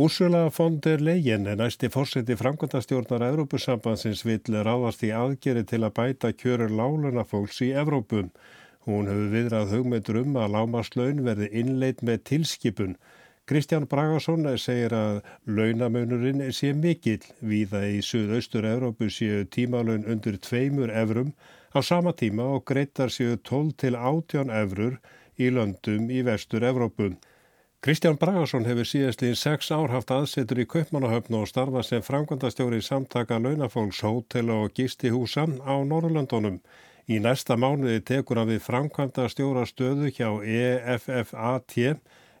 Úrsula von der Leyen er næsti fórseti framkvæmtastjórnar Evrópusambansins vill ráðast í aðgeri til að bæta kjörur láluna fólks í Evrópum. Hún hefur viðrað hugmyndur um að lámaslaun verði innleitt með tilskipun. Kristján Bragason segir að launamönurinn sé mikill. Víða í Suðaustur Evrópu séu tímalön undir tveimur evrum á sama tíma og greittar séu 12 til 18 evrur í löndum í vestur Evrópum. Kristján Bragarsson hefur síðastliðin sex ár haft aðsetur í Kaupmannahöfn og starfa sem framkvæmdastjóri samtaka launafólks, hótel og gistihúsa á Norrlöndunum. Í næsta mánuði tekur hann við framkvæmdastjóra stöðu hjá EFFAT,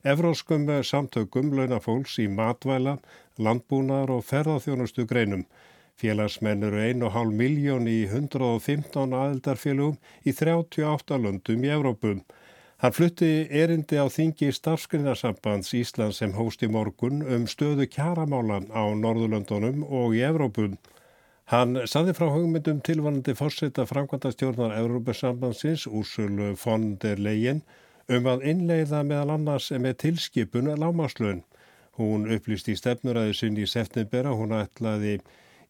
Evróskum samtökum launafólks í matvæla, landbúnar og ferðarþjónustu greinum. Félagsmenn eru 1,5 miljón í 115 aðeldarfélugum í 38 löndum í Evrópum. Hann flutti erindi á þingi starfskrinarsambands Íslands sem hóst í morgun um stöðu kjaramálan á Norðurlöndunum og í Evrópun. Hann saði frá hugmyndum tilvanandi fórseta framkvæmtastjórnar Evrópusambandsins Úrsulu von der Leyen um að innleiða meðal annars með tilskipun lámaslun. Hún upplýst í stefnuræðu sinni í september að hún ætlaði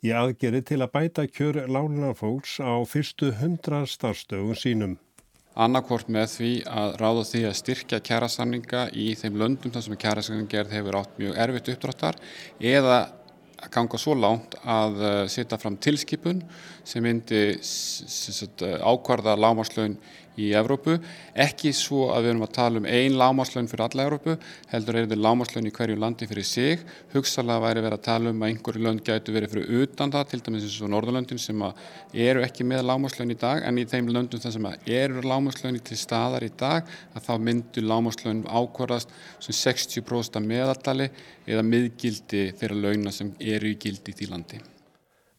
í aðgeri til að bæta kjör lánarfólks á fyrstu hundra starfstögun sínum annarkvort með því að ráða því að styrkja kjærasamninga í þeim löndum þar sem kjærasamningerð hefur átt mjög erfitt uppdráttar eða ganga svo lánt að uh, setja fram tilskipun sem myndi ákvarða lámarslaun í Evrópu, ekki svo að við erum að tala um ein lámaslön fyrir alla Evrópu, heldur er þetta lámaslön í hverju landi fyrir sig, hugsalega væri verið að tala um að einhverju lönd gætu verið fyrir utan það, til dæmis eins og Norðurlöndin sem eru ekki með lámaslön í dag, en í þeim löndum þar sem eru lámaslön til staðar í dag, að þá myndur lámaslön ákvarðast sem 60% meðallali eða miðgildi þeirra launa sem eru í gildi í því landi.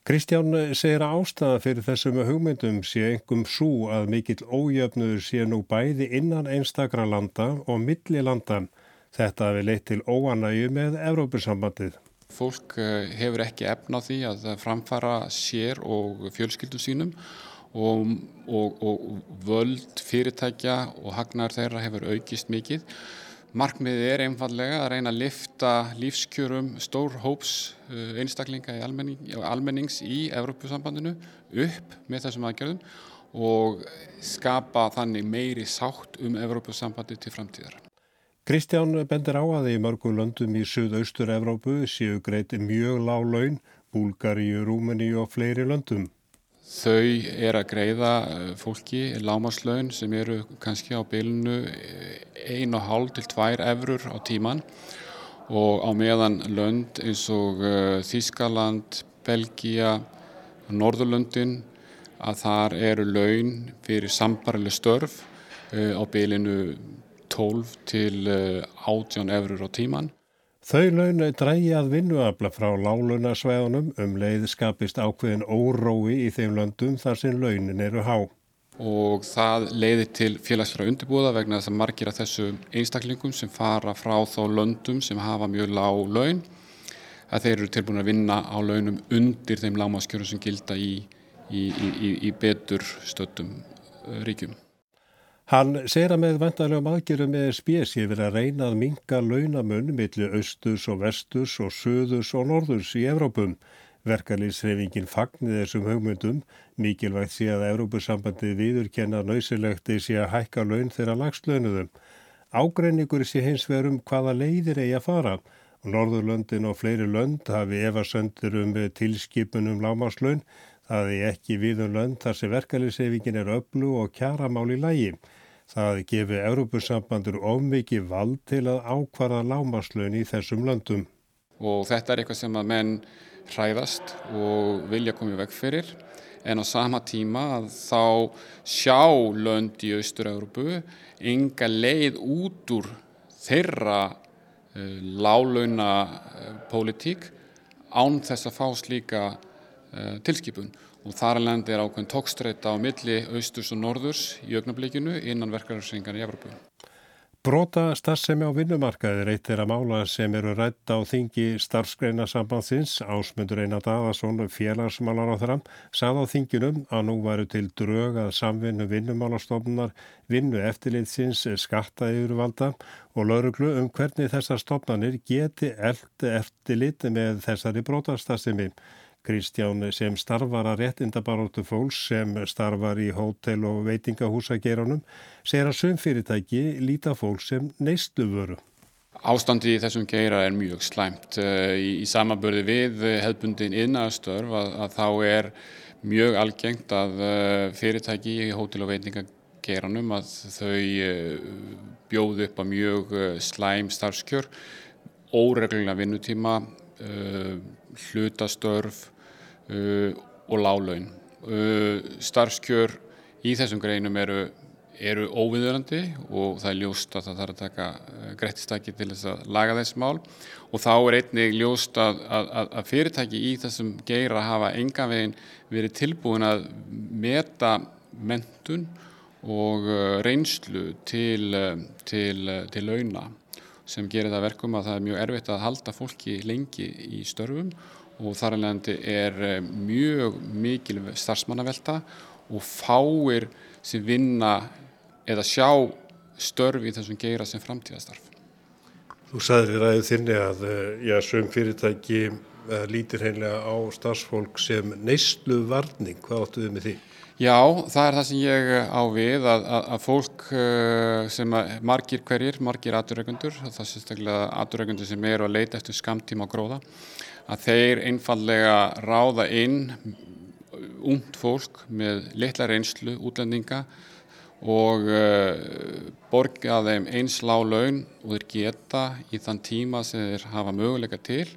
Kristján segir að ástæða fyrir þessum hugmyndum sé engum svo að mikill ójöfnuður sé nú bæði innan einstakra landa og milli landa. Þetta hefur leitt til óanægu með Evrópussambandið. Fólk eh, hefur ekki efna því að framfara sér og fjölskyldum sínum og, og, og völd fyrirtækja og hagnar þeirra hefur aukist mikið. Markmiðið er einfallega að reyna að lifta lífskjörum stór hóps uh, einstaklinga í almenning, almennings í Evrópusambandinu upp með þessum aðgerðum og skapa þannig meiri sátt um Evrópusambandi til framtíðar. Kristján bendir á að í mörgu löndum í Suðaustur Evrópu séu greiti mjög lág laun, Búlgari, Rúmeni og fleiri löndum. Þau er að greiða eh, fólki lámaslaun sem eru kannski á bylunu 1,5 til 2 eurur á tíman og á meðan lönd eins og eh, Þískaland, Belgia, Norðurlöndin að þar eru laun fyrir sambarileg störf eh, á bylinu 12 til 18 eurur á tíman. Þau laun drægi að vinnuafla frá lálunasvæðunum um leið skapist ákveðin órói í þeim löndum þar sem launin eru há. Og það leiðir til félagsfæra undirbúða vegna þess að margir af þessu einstaklingum sem fara frá þá löndum sem hafa mjög lág laun að þeir eru tilbúin að vinna á launum undir þeim lámaskjörum sem gilda í, í, í, í betur stöttum uh, ríkjum. Hann segir að með vantarlegum aðgjörum með spés ég verið að reyna að minka launamunn millir austurs og vesturs og söðurs og norðurs í Evrópum. Verkalýsreifingin fagnir þessum hugmyndum, mikilvægt sé að Evrópusambandi viðurkenna nöysilegt sé að hækka laun þeirra lagslaunuðum. Ágreiningur sé hins verum hvaða leiðir eigi að fara Norðurlöndin og fleiri lönd hafi efasöndur um tilskipunum lámaslaun, það er ekki við um lönd þar sem verkalýsreifingin er öllu og kjaramál í lægi. Það gefi Európusambandur ómikið vald til að ákvara lámaslun í þessum löndum. Og þetta er eitthvað sem að menn hræðast og vilja komið vekk fyrir en á sama tíma að þá sjá lönd í Austur-Európu enga leið út úr þeirra uh, lálauna uh, pólitík án þess að fá slíka uh, tilskipun og þar alveg er ákveðin tókstreita á milli austurs og norðurs í augnablikinu innan verkefnarsyngan í Evropu. Brota starfsemi á vinnumarkaði er eitt þeirra mála sem eru rætt á þingi starfsgreina sambandsins. Ásmundur Einar Daðarsson, félagsmálar á þeirra, sað á þinginum að nú varu til drög að samvinnu vinnumálastofnunar, vinnu eftirlitsins, skatta yfirvalda og lauruglu um hvernig þessar stofnanir geti eftirlit með þessari brotastarfsemi. Kristján sem starfar að réttindabaróttu fólks sem starfar í hótel og veitingahúsageranum segir að söm fyrirtæki líta fólk sem neistlu vöru. Ástandi í þessum geira er mjög slæmt. Eh, í, í samabörði við hefðbundin innastörf að, að þá er mjög algengt að eh, fyrirtæki í hótel og veitingageranum að þau eh, bjóðu upp að mjög slæm starfskjör, óreglulega vinnutíma, hlutastörf uh, og lálaun. Uh, starfskjör í þessum greinum eru, eru óviðurandi og það er ljóst að það þarf að taka uh, greittistæki til þess að laga þess mál og þá er einnig ljóst að, að, að fyrirtæki í þessum geira hafa enga veginn verið tilbúin að meta mentun og uh, reynslu til, uh, til, uh, til launa sem gerir það verkum að það er mjög erfitt að halda fólki lengi í störfum og þar alveg er eh, mjög mikil starfsmannavelta og fáir sem vinna eða sjá störf í þessum geira sem framtíðastarf. Þú sagðir í ræðu þinni að eh, já, söm fyrirtæki eh, lítir heimlega á starfsfólk sem neyslu varning. Hvað áttu þið með því? Já, það er það sem ég á við að, að, að fólk sem að margir hverjir, margir aturreikundur, það er sérstaklega aturreikundur sem eru að leita eftir skamtíma og gróða að þeir einfallega ráða inn ungd fólk með litla reynslu útlendinga og uh, borga þeim eins lág laun og þeir geta í þann tíma sem þeir hafa möguleika til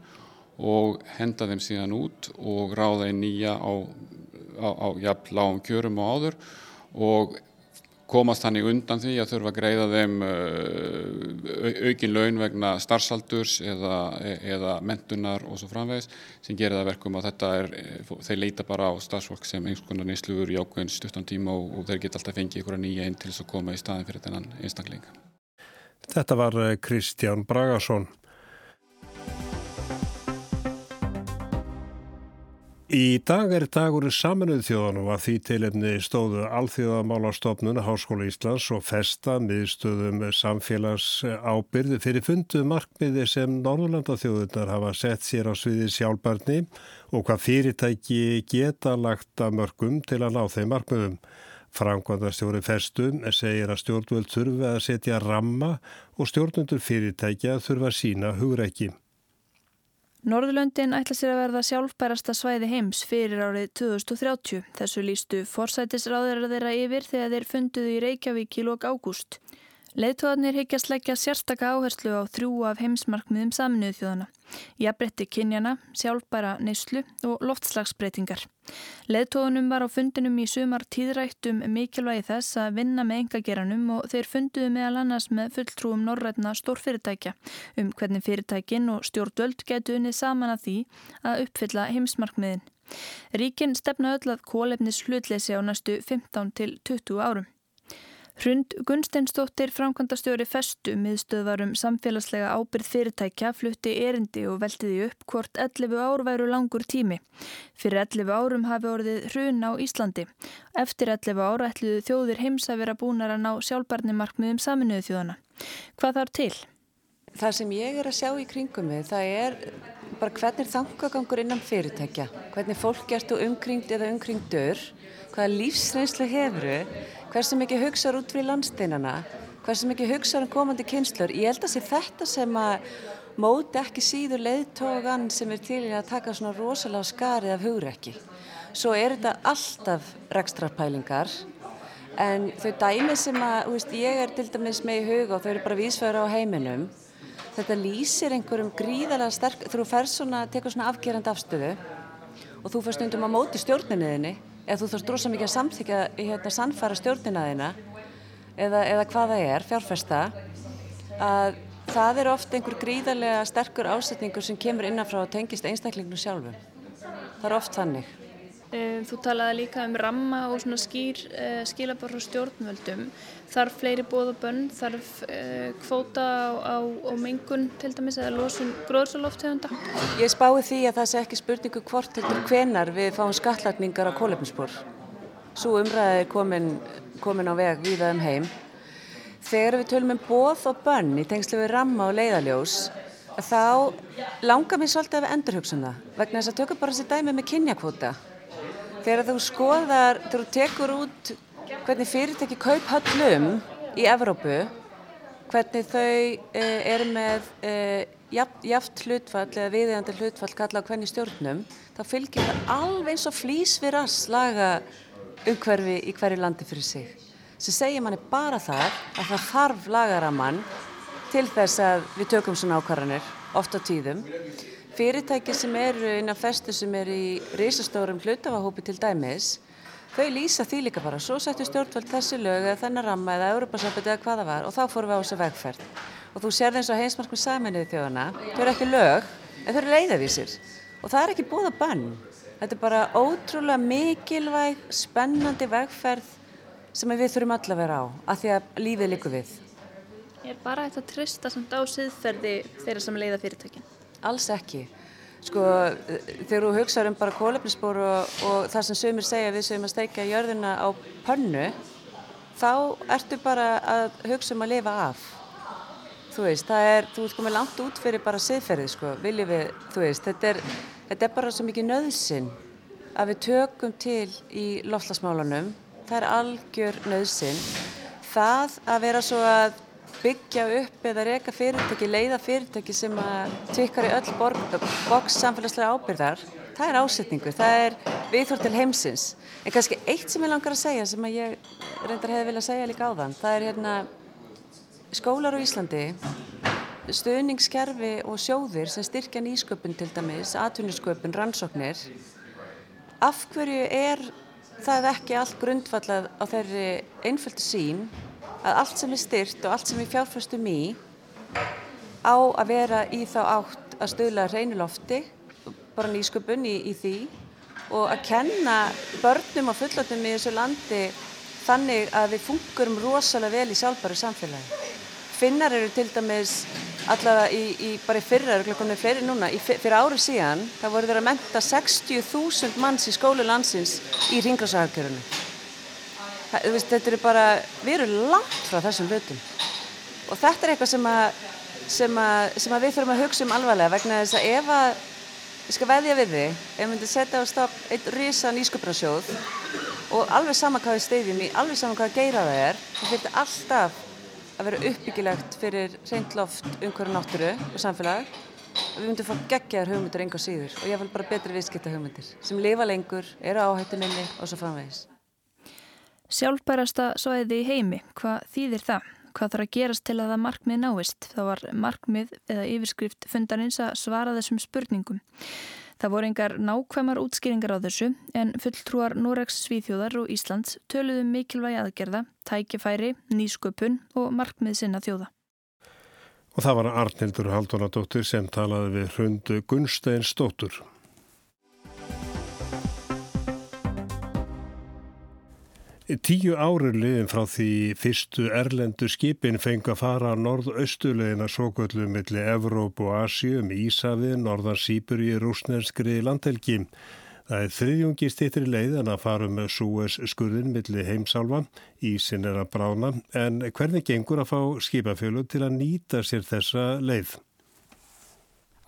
og henda þeim síðan út og ráða inn nýja á, á, á jafn lágum kjörum og áður og komast þannig undan því að þurfa að greiða þeim uh, aukin laun vegna starfsaldurs eða, eða mentunar og svo framvegis sem gerir það verkum að þetta er, þeir leita bara á starfsfólk sem einhvers konar neysluður í ákveðin stuttan tíma og, og þeir geta alltaf fengið ykkur að nýja einn til þess að koma í staðin fyrir þennan einstakling. Þetta var eh, Kristján Bragarsson. Í dag er dagur saminuð þjóðanum að því tilefni stóðu Alþjóðamálastofnun Háskóla Íslands og festa miðstöðum samfélags ábyrði fyrir fundu markmiði sem Norðurlanda þjóðunar hafa sett sér á sviði sjálfbarni og hvað fyrirtæki geta lagt að mörgum til að ná þeim markmiðum. Framkvæmdastjóri festum segir að stjórnvöld þurfa að setja ramma og stjórnundur fyrirtækja þurfa að sína hugreikið. Norðurlöndin ætla sér að verða sjálfbærasta svæði heims fyrir árið 2030. Þessu lístu forsætisráður þeirra yfir þegar þeir funduðu í Reykjavík í lok ágúst. Leðtóðanir higgjast leggja sérstaka áherslu á þrjú af heimsmarkmiðum saminuðu þjóðana. Jafnbretti kynjana, sjálfbæra neyslu og loftslagsbreytingar. Leðtóðunum var á fundinum í sumar tíðrættum mikilvægi þess að vinna með engageranum og þeir funduðu meðal annars með fulltrúum norrætna stórfyrirtækja um hvernig fyrirtækin og stjórnvöld getu unnið saman að því að uppfylla heimsmarkmiðin. Ríkin stefna öll að kólefnis hlutleysi á næstu 15 til 20 árum. Hrund Gunsteinsdóttir framkvæmdastjóri festu miðstöðvarum samfélagslega ábyrð fyrirtækja flutti erindi og veltiði upp hvort 11 ár væru langur tími. Fyrir 11 árum hafi orðið hrun á Íslandi. Eftir 11 ára ætluðu þjóðir heims að vera búnar að ná sjálfbarnimarkmiðum saminuðu þjóðana. Hvað þarf til? Það sem ég er að sjá í kringum mig, það er bara hvernig þangagangur innan fyrirtækja, hvernig fólk ertu umkringd eða umkringdur, hvaða lífsreynslu hefuru hversu mikið hugsaður út fyrir landsteinana, hversu mikið hugsaður um komandi kynslur. Ég held að sé þetta sem að móti ekki síður leiðtógan sem er til að taka svona rosalega skarið af hugrekki. Svo er þetta alltaf rekstrarpælingar en þau dæmi sem að, veist, ég er til dæmis með í huga og þau eru bara vísfæður á heiminum, þetta lýsir einhverjum gríðarlega sterk, þú fer svona, tekur svona afgerandi afstöðu og þú fer stundum á móti stjórninniðinni ef þú þarfst rosa mikið að samþykja hérna, sannfara stjórnina þína eða, eða hvaða er, fjárfesta að það er ofta einhver gríðarlega sterkur ásetningur sem kemur innanfrá að tengist einstaklingnum sjálfum. Það er oft þannig Eh, þú talaði líka um ramma og svona skýr uh, skilabár frá stjórnvöldum. Þarf fleiri bóð og bönn, þarf uh, kvóta á, á, á mengun til dæmis eða losun gróðsálóftegunda? Ég spái því að það sé ekki spurningu hvort heldur hvenar við fáum skattlagningar á kólefnisbor. Svo umræði er komin, komin á veg við um heim. Þegar við tölum um bóð og bönn í tengslu við ramma og leiðaljós þá langar mér svolítið að við endurhugsun það vegna þess að tökum bara þessi dæmi með kynjakvóta. Þegar þú skoðar, þegar þú tekur út hvernig fyrirtæki kaup höllum í Evrópu, hvernig þau eh, eru með eh, jaft hlutfall eða viðegandi hlutfall kalla á hvernig stjórnum, þá fylgir það alveg eins og flýs við rass laga umhverfi í hverju landi fyrir sig. Sem segir manni bara það að það þarf lagaramann til þess að við tökum svona ákvarðanir, oft á tíðum. Fyrirtæki sem eru innan festu sem eru í risastórum hlutafahópi til dæmis, þau lýsa því líka bara. Svo settu stjórnvöld þessi lög eða þennan ramma eða Europasambandi eða hvaða var og þá fórum við á þessu vegferð. Og þú sér það eins og heimsmarkmið saminuði þjóðana, þau eru ekki lög en þau eru leiðavísir og það er ekki búið að bann. Þetta er bara ótrúlega mikilvæg, spennandi vegferð sem við þurfum alla að vera á, af því að lífið likur við. Er bara þetta trista samt á siðferði þeirra sem leiða fyrirtækinn? Alls ekki. Sko, þegar þú hugsaður um bara kólefnisbor og, og það sem sömur segja við sem að steika jörðina á pönnu, þá ertu bara að hugsa um að lifa af. Þú veist, það er, þú ert komið langt út fyrir bara siðferðið, sko, viljið við, þú veist, þetta er, þetta er bara svo mikið nöðsinn að við tökum til í loftlasmálanum, það er algjör nöðsinn. Það að vera svo að byggja upp eða reyka fyrirtæki, leiða fyrirtæki sem að tvikkar í öll boks samfélagslega ábyrðar, það er ásetningu, það er viðhór til heimsins. En kannski eitt sem ég langar að segja sem að ég reyndar hefði viljað segja líka á þann, það er hérna skólar á Íslandi, stöðningskerfi og sjóðir sem styrkja nýsköpun til dæmis, atvinnisköpun, rannsóknir. Af hverju er það ekki allt grundfallað á þeirri einföldu sín að allt sem er styrt og allt sem við fjárfæstum í á að vera í þá átt að stöðla reynulofti, bara nýsköpun í, í því og að kenna börnum og fullöldum í þessu landi þannig að við fungurum rosalega vel í sjálfbæru samfélagi. Finnar eru til dæmis allavega í, í bara í fyrra, eru fyrir núna, í, fyrir ári síðan, það voru þeirra að menta 60.000 manns í skólu landsins í ringrásaðarkjörunum veist, þetta eru bara, við erum langt frá þessum hlutum og þetta er eitthvað sem að, sem að, sem að við þurfum að hugsa um alvarlega vegna þess að ef að, ég skal veðja við þig, ef við myndum setja á stopp einn risa nýsköprasjóð og alveg sama hvað við steyðjum í, alveg sama hvað geira það er, það fyrir alltaf að vera uppbyggilegt fyrir reyndloft umhverju náttúru og samfélag við myndum fá geggjaðar hugmyndir enga síður og ég vil bara betri viðskipta hugmyndir sem lifa lengur, eru áhættu minni og svo framvegis. Sjálfbærasta svæði í heimi, hvað þýðir það? Hvað þarf að gerast til að það markmið náist? Það var markmið eða yfirskrift fundarins að svara þessum spurningum. Það voru engar nákvæmar útskýringar á þessu en fulltrúar Noregs Svíþjóðar og Íslands töluðu um mikilvægi aðgerða, tækifæri, nýsköpun og markmið sinna þjóða. Og það var Arnildur Haldunadóttir sem talaði við hrundu Gunsteins Stóttur. Tíu árið liðin frá því fyrstu erlendu skipin fengi að fara norð-austulegina sókvöldu millir Evróp og Asju um Ísafið, Norðan Sýbur í rúsnenskri landhelgi. Það er þriðjungi stýttir leiðan að fara með Súes skurðin millir heimsálfa, Ísin er að brána, en hvernig gengur að fá skipafjölu til að nýta sér þessa leið?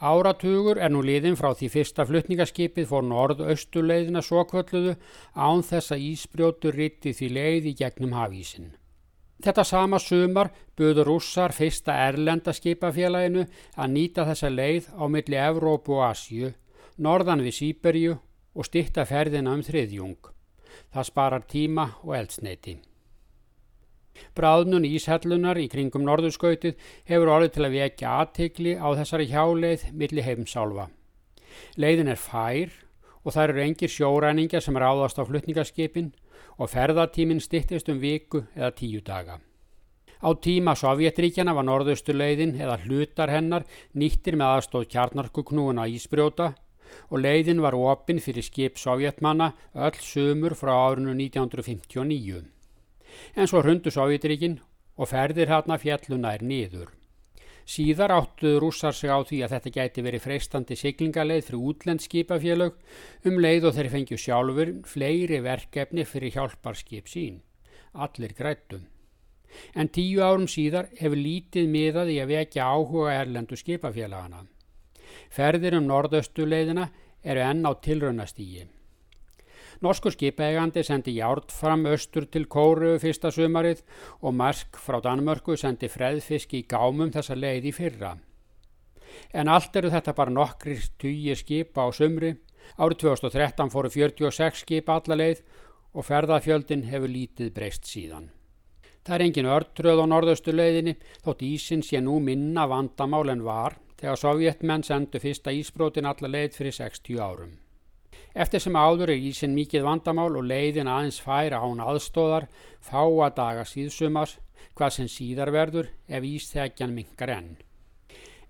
Áratugur er nú liðin frá því fyrsta flutningaskipið fór norð-austuleiðina svokvölluðu án þess að ísbrjótur ritti því leið í gegnum hafísin. Þetta sama sumar buður rússar fyrsta erlenda skipafélaginu að nýta þessa leið á milli Evrópu og Asju, norðan við Sýberju og stitta ferðina um þriðjung. Það sparar tíma og eldsneiti. Bráðnun Íshellunar í kringum norðurskautið hefur orðið til að vekja aðtegli á þessari hjáleið milli heimsálfa. Leiðin er fær og það eru engir sjóræningja sem ráðast á flutningaskipin og ferðartíminn stittist um viku eða tíu daga. Á tíma Sovjetríkjana var norðustuleiðin eða hlutar hennar nýttir með aðstóð kjarnarkuknúuna Ísbrjóta og leiðin var opinn fyrir skip sovjetmanna öll sömur frá árinu 1959. En svo hrundu Sovjetríkin og ferðir hérna fjalluna er niður. Síðar áttuðu rússar sig á því að þetta gæti verið freistandi siglingaleið fyrir útlendskipafélög um leið og þeir fengju sjálfur fleiri verkefni fyrir hjálparskip sín. Allir grættum. En tíu árum síðar hefur lítið miðað í að vekja áhuga erlendu skipafélagana. Ferðir um nordöstuleiðina eru enn á tilraunastígi. Norsku skipaegandi sendi Járd fram östur til Kóru fyrsta sumarið og Mark frá Danmörku sendi freðfisk í gámum þessa leið í fyrra. En allt eru þetta bara nokkri týjir skipa á sumri. Árið 2013 fóru 46 skipa alla leið og ferðafjöldin hefur lítið breyst síðan. Það er engin örtröð á norðaustu leiðinni þótt ísin sé nú minna vandamál en var þegar sovjetmenn sendu fyrsta ísbrótin alla leið fyrir 60 árum. Eftir sem áður er ísin mikið vandamál og leiðin aðeins færa án aðstóðar fáa daga síðsumars hvað sem síðar verður ef ísþekjan mingar enn.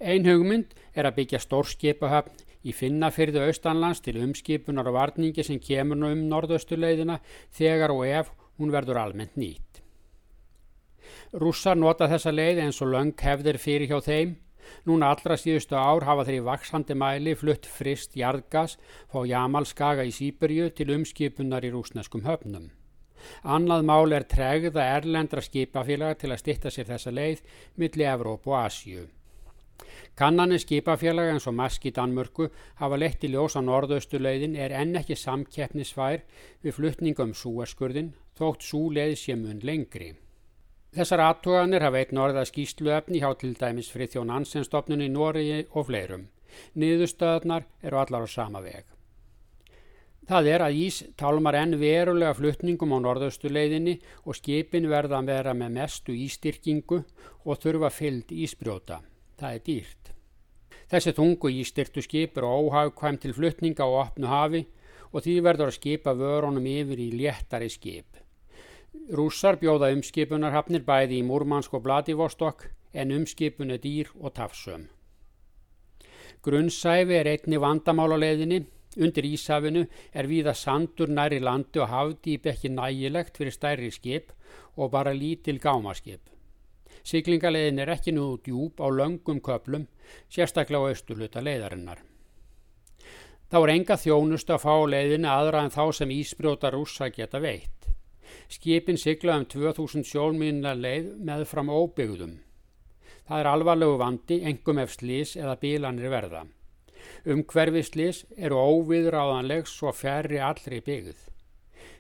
Ein hugmynd er að byggja stórskipahöfn í finnafyrðu austanlands til umskipunar og varningi sem kemur nú um norðaustu leiðina þegar og ef hún verður almennt nýtt. Rússar nota þessa leið eins og löng hefðir fyrir hjá þeim Núna allra síðustu ár hafa þeir í vaksandi mæli flutt frist jarðgas fá Jamalskaga í Sýberju til umskipunar í rúsneskum höfnum. Annað mál er tregða erlendra skipafélaga til að stitta sér þessa leið millir Evróp og Asju. Kannanir skipafélaga eins og Mask í Danmörku hafa lett í ljós á norðaustuleiðin er enn ekki samkeppnisvær við flutningum súeskurðin þótt súleið sé mun lengri. Þessar aðtóganir hafa einn orða skýsluöfni hjá til dæmis Frithjón Ansenstofnun í Nóriði og fleirum. Niðurstöðnar eru allar á sama veg. Það er að Ís tálmar enn verulega flutningum á norðaustuleiðinni og skipin verða að vera með mestu ístyrkingu og þurfa fyllt ísbrjóta. Það er dýrt. Þessi þungu ístyrtu skip eru óhagkvæm til flutninga á opnu hafi og því verður að skipa vörunum yfir í léttari skip. Rússar bjóða umskipunarhafnir bæði í Múrmansk og Vladivostok en umskipun er dýr og tafsum. Grunnsæfi er einni vandamáluleginni. Undir Ísafinu er viða sandur næri landi og hafdýp ekki nægilegt fyrir stærri skip og bara lítil gámaskip. Siglingalegin er ekki nú djúb á löngum köplum, sérstaklega á austurluta leiðarinnar. Þá er enga þjónust að fá leiðinu aðra en þá sem ísbrjóta rússa geta veitt. Skipin sigla um 2000 sjálfmynda leið með fram óbyggðum. Það er alvarlegu vandi, engum ef slís eða bílanir verða. Umhverfi slís eru óviðráðanleg svo færri allri byggð.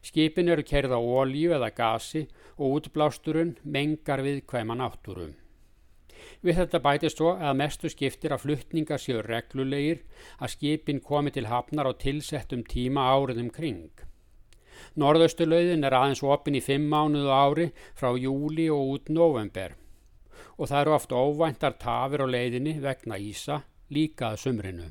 Skipin eru kerða ólíu eða gasi og útblásturinn mengar viðkvæma náttúrum. Við þetta bætist svo að mestu skiptir að fluttninga séu reglulegir að skipin komi til hafnar á tilsettum tíma áriðum kring. Norðausturlauðin er aðeins opin í fimm mánuðu ári frá júli og út november og það eru oft óvæntar tafir á leiðinni vegna Ísa líkað sumrinu.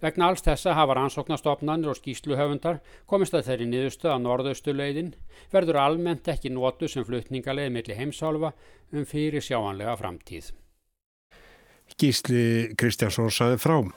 Vegna alls þessa hafa rannsóknastofnanir og skýsluhöfundar komist að þeirri niðurstöð að norðausturlauðin verður almennt ekki nótu sem flutningaleið millir heimsálfa um fyrir sjáanlega framtíð. Gísli Kristjánsson saði frám.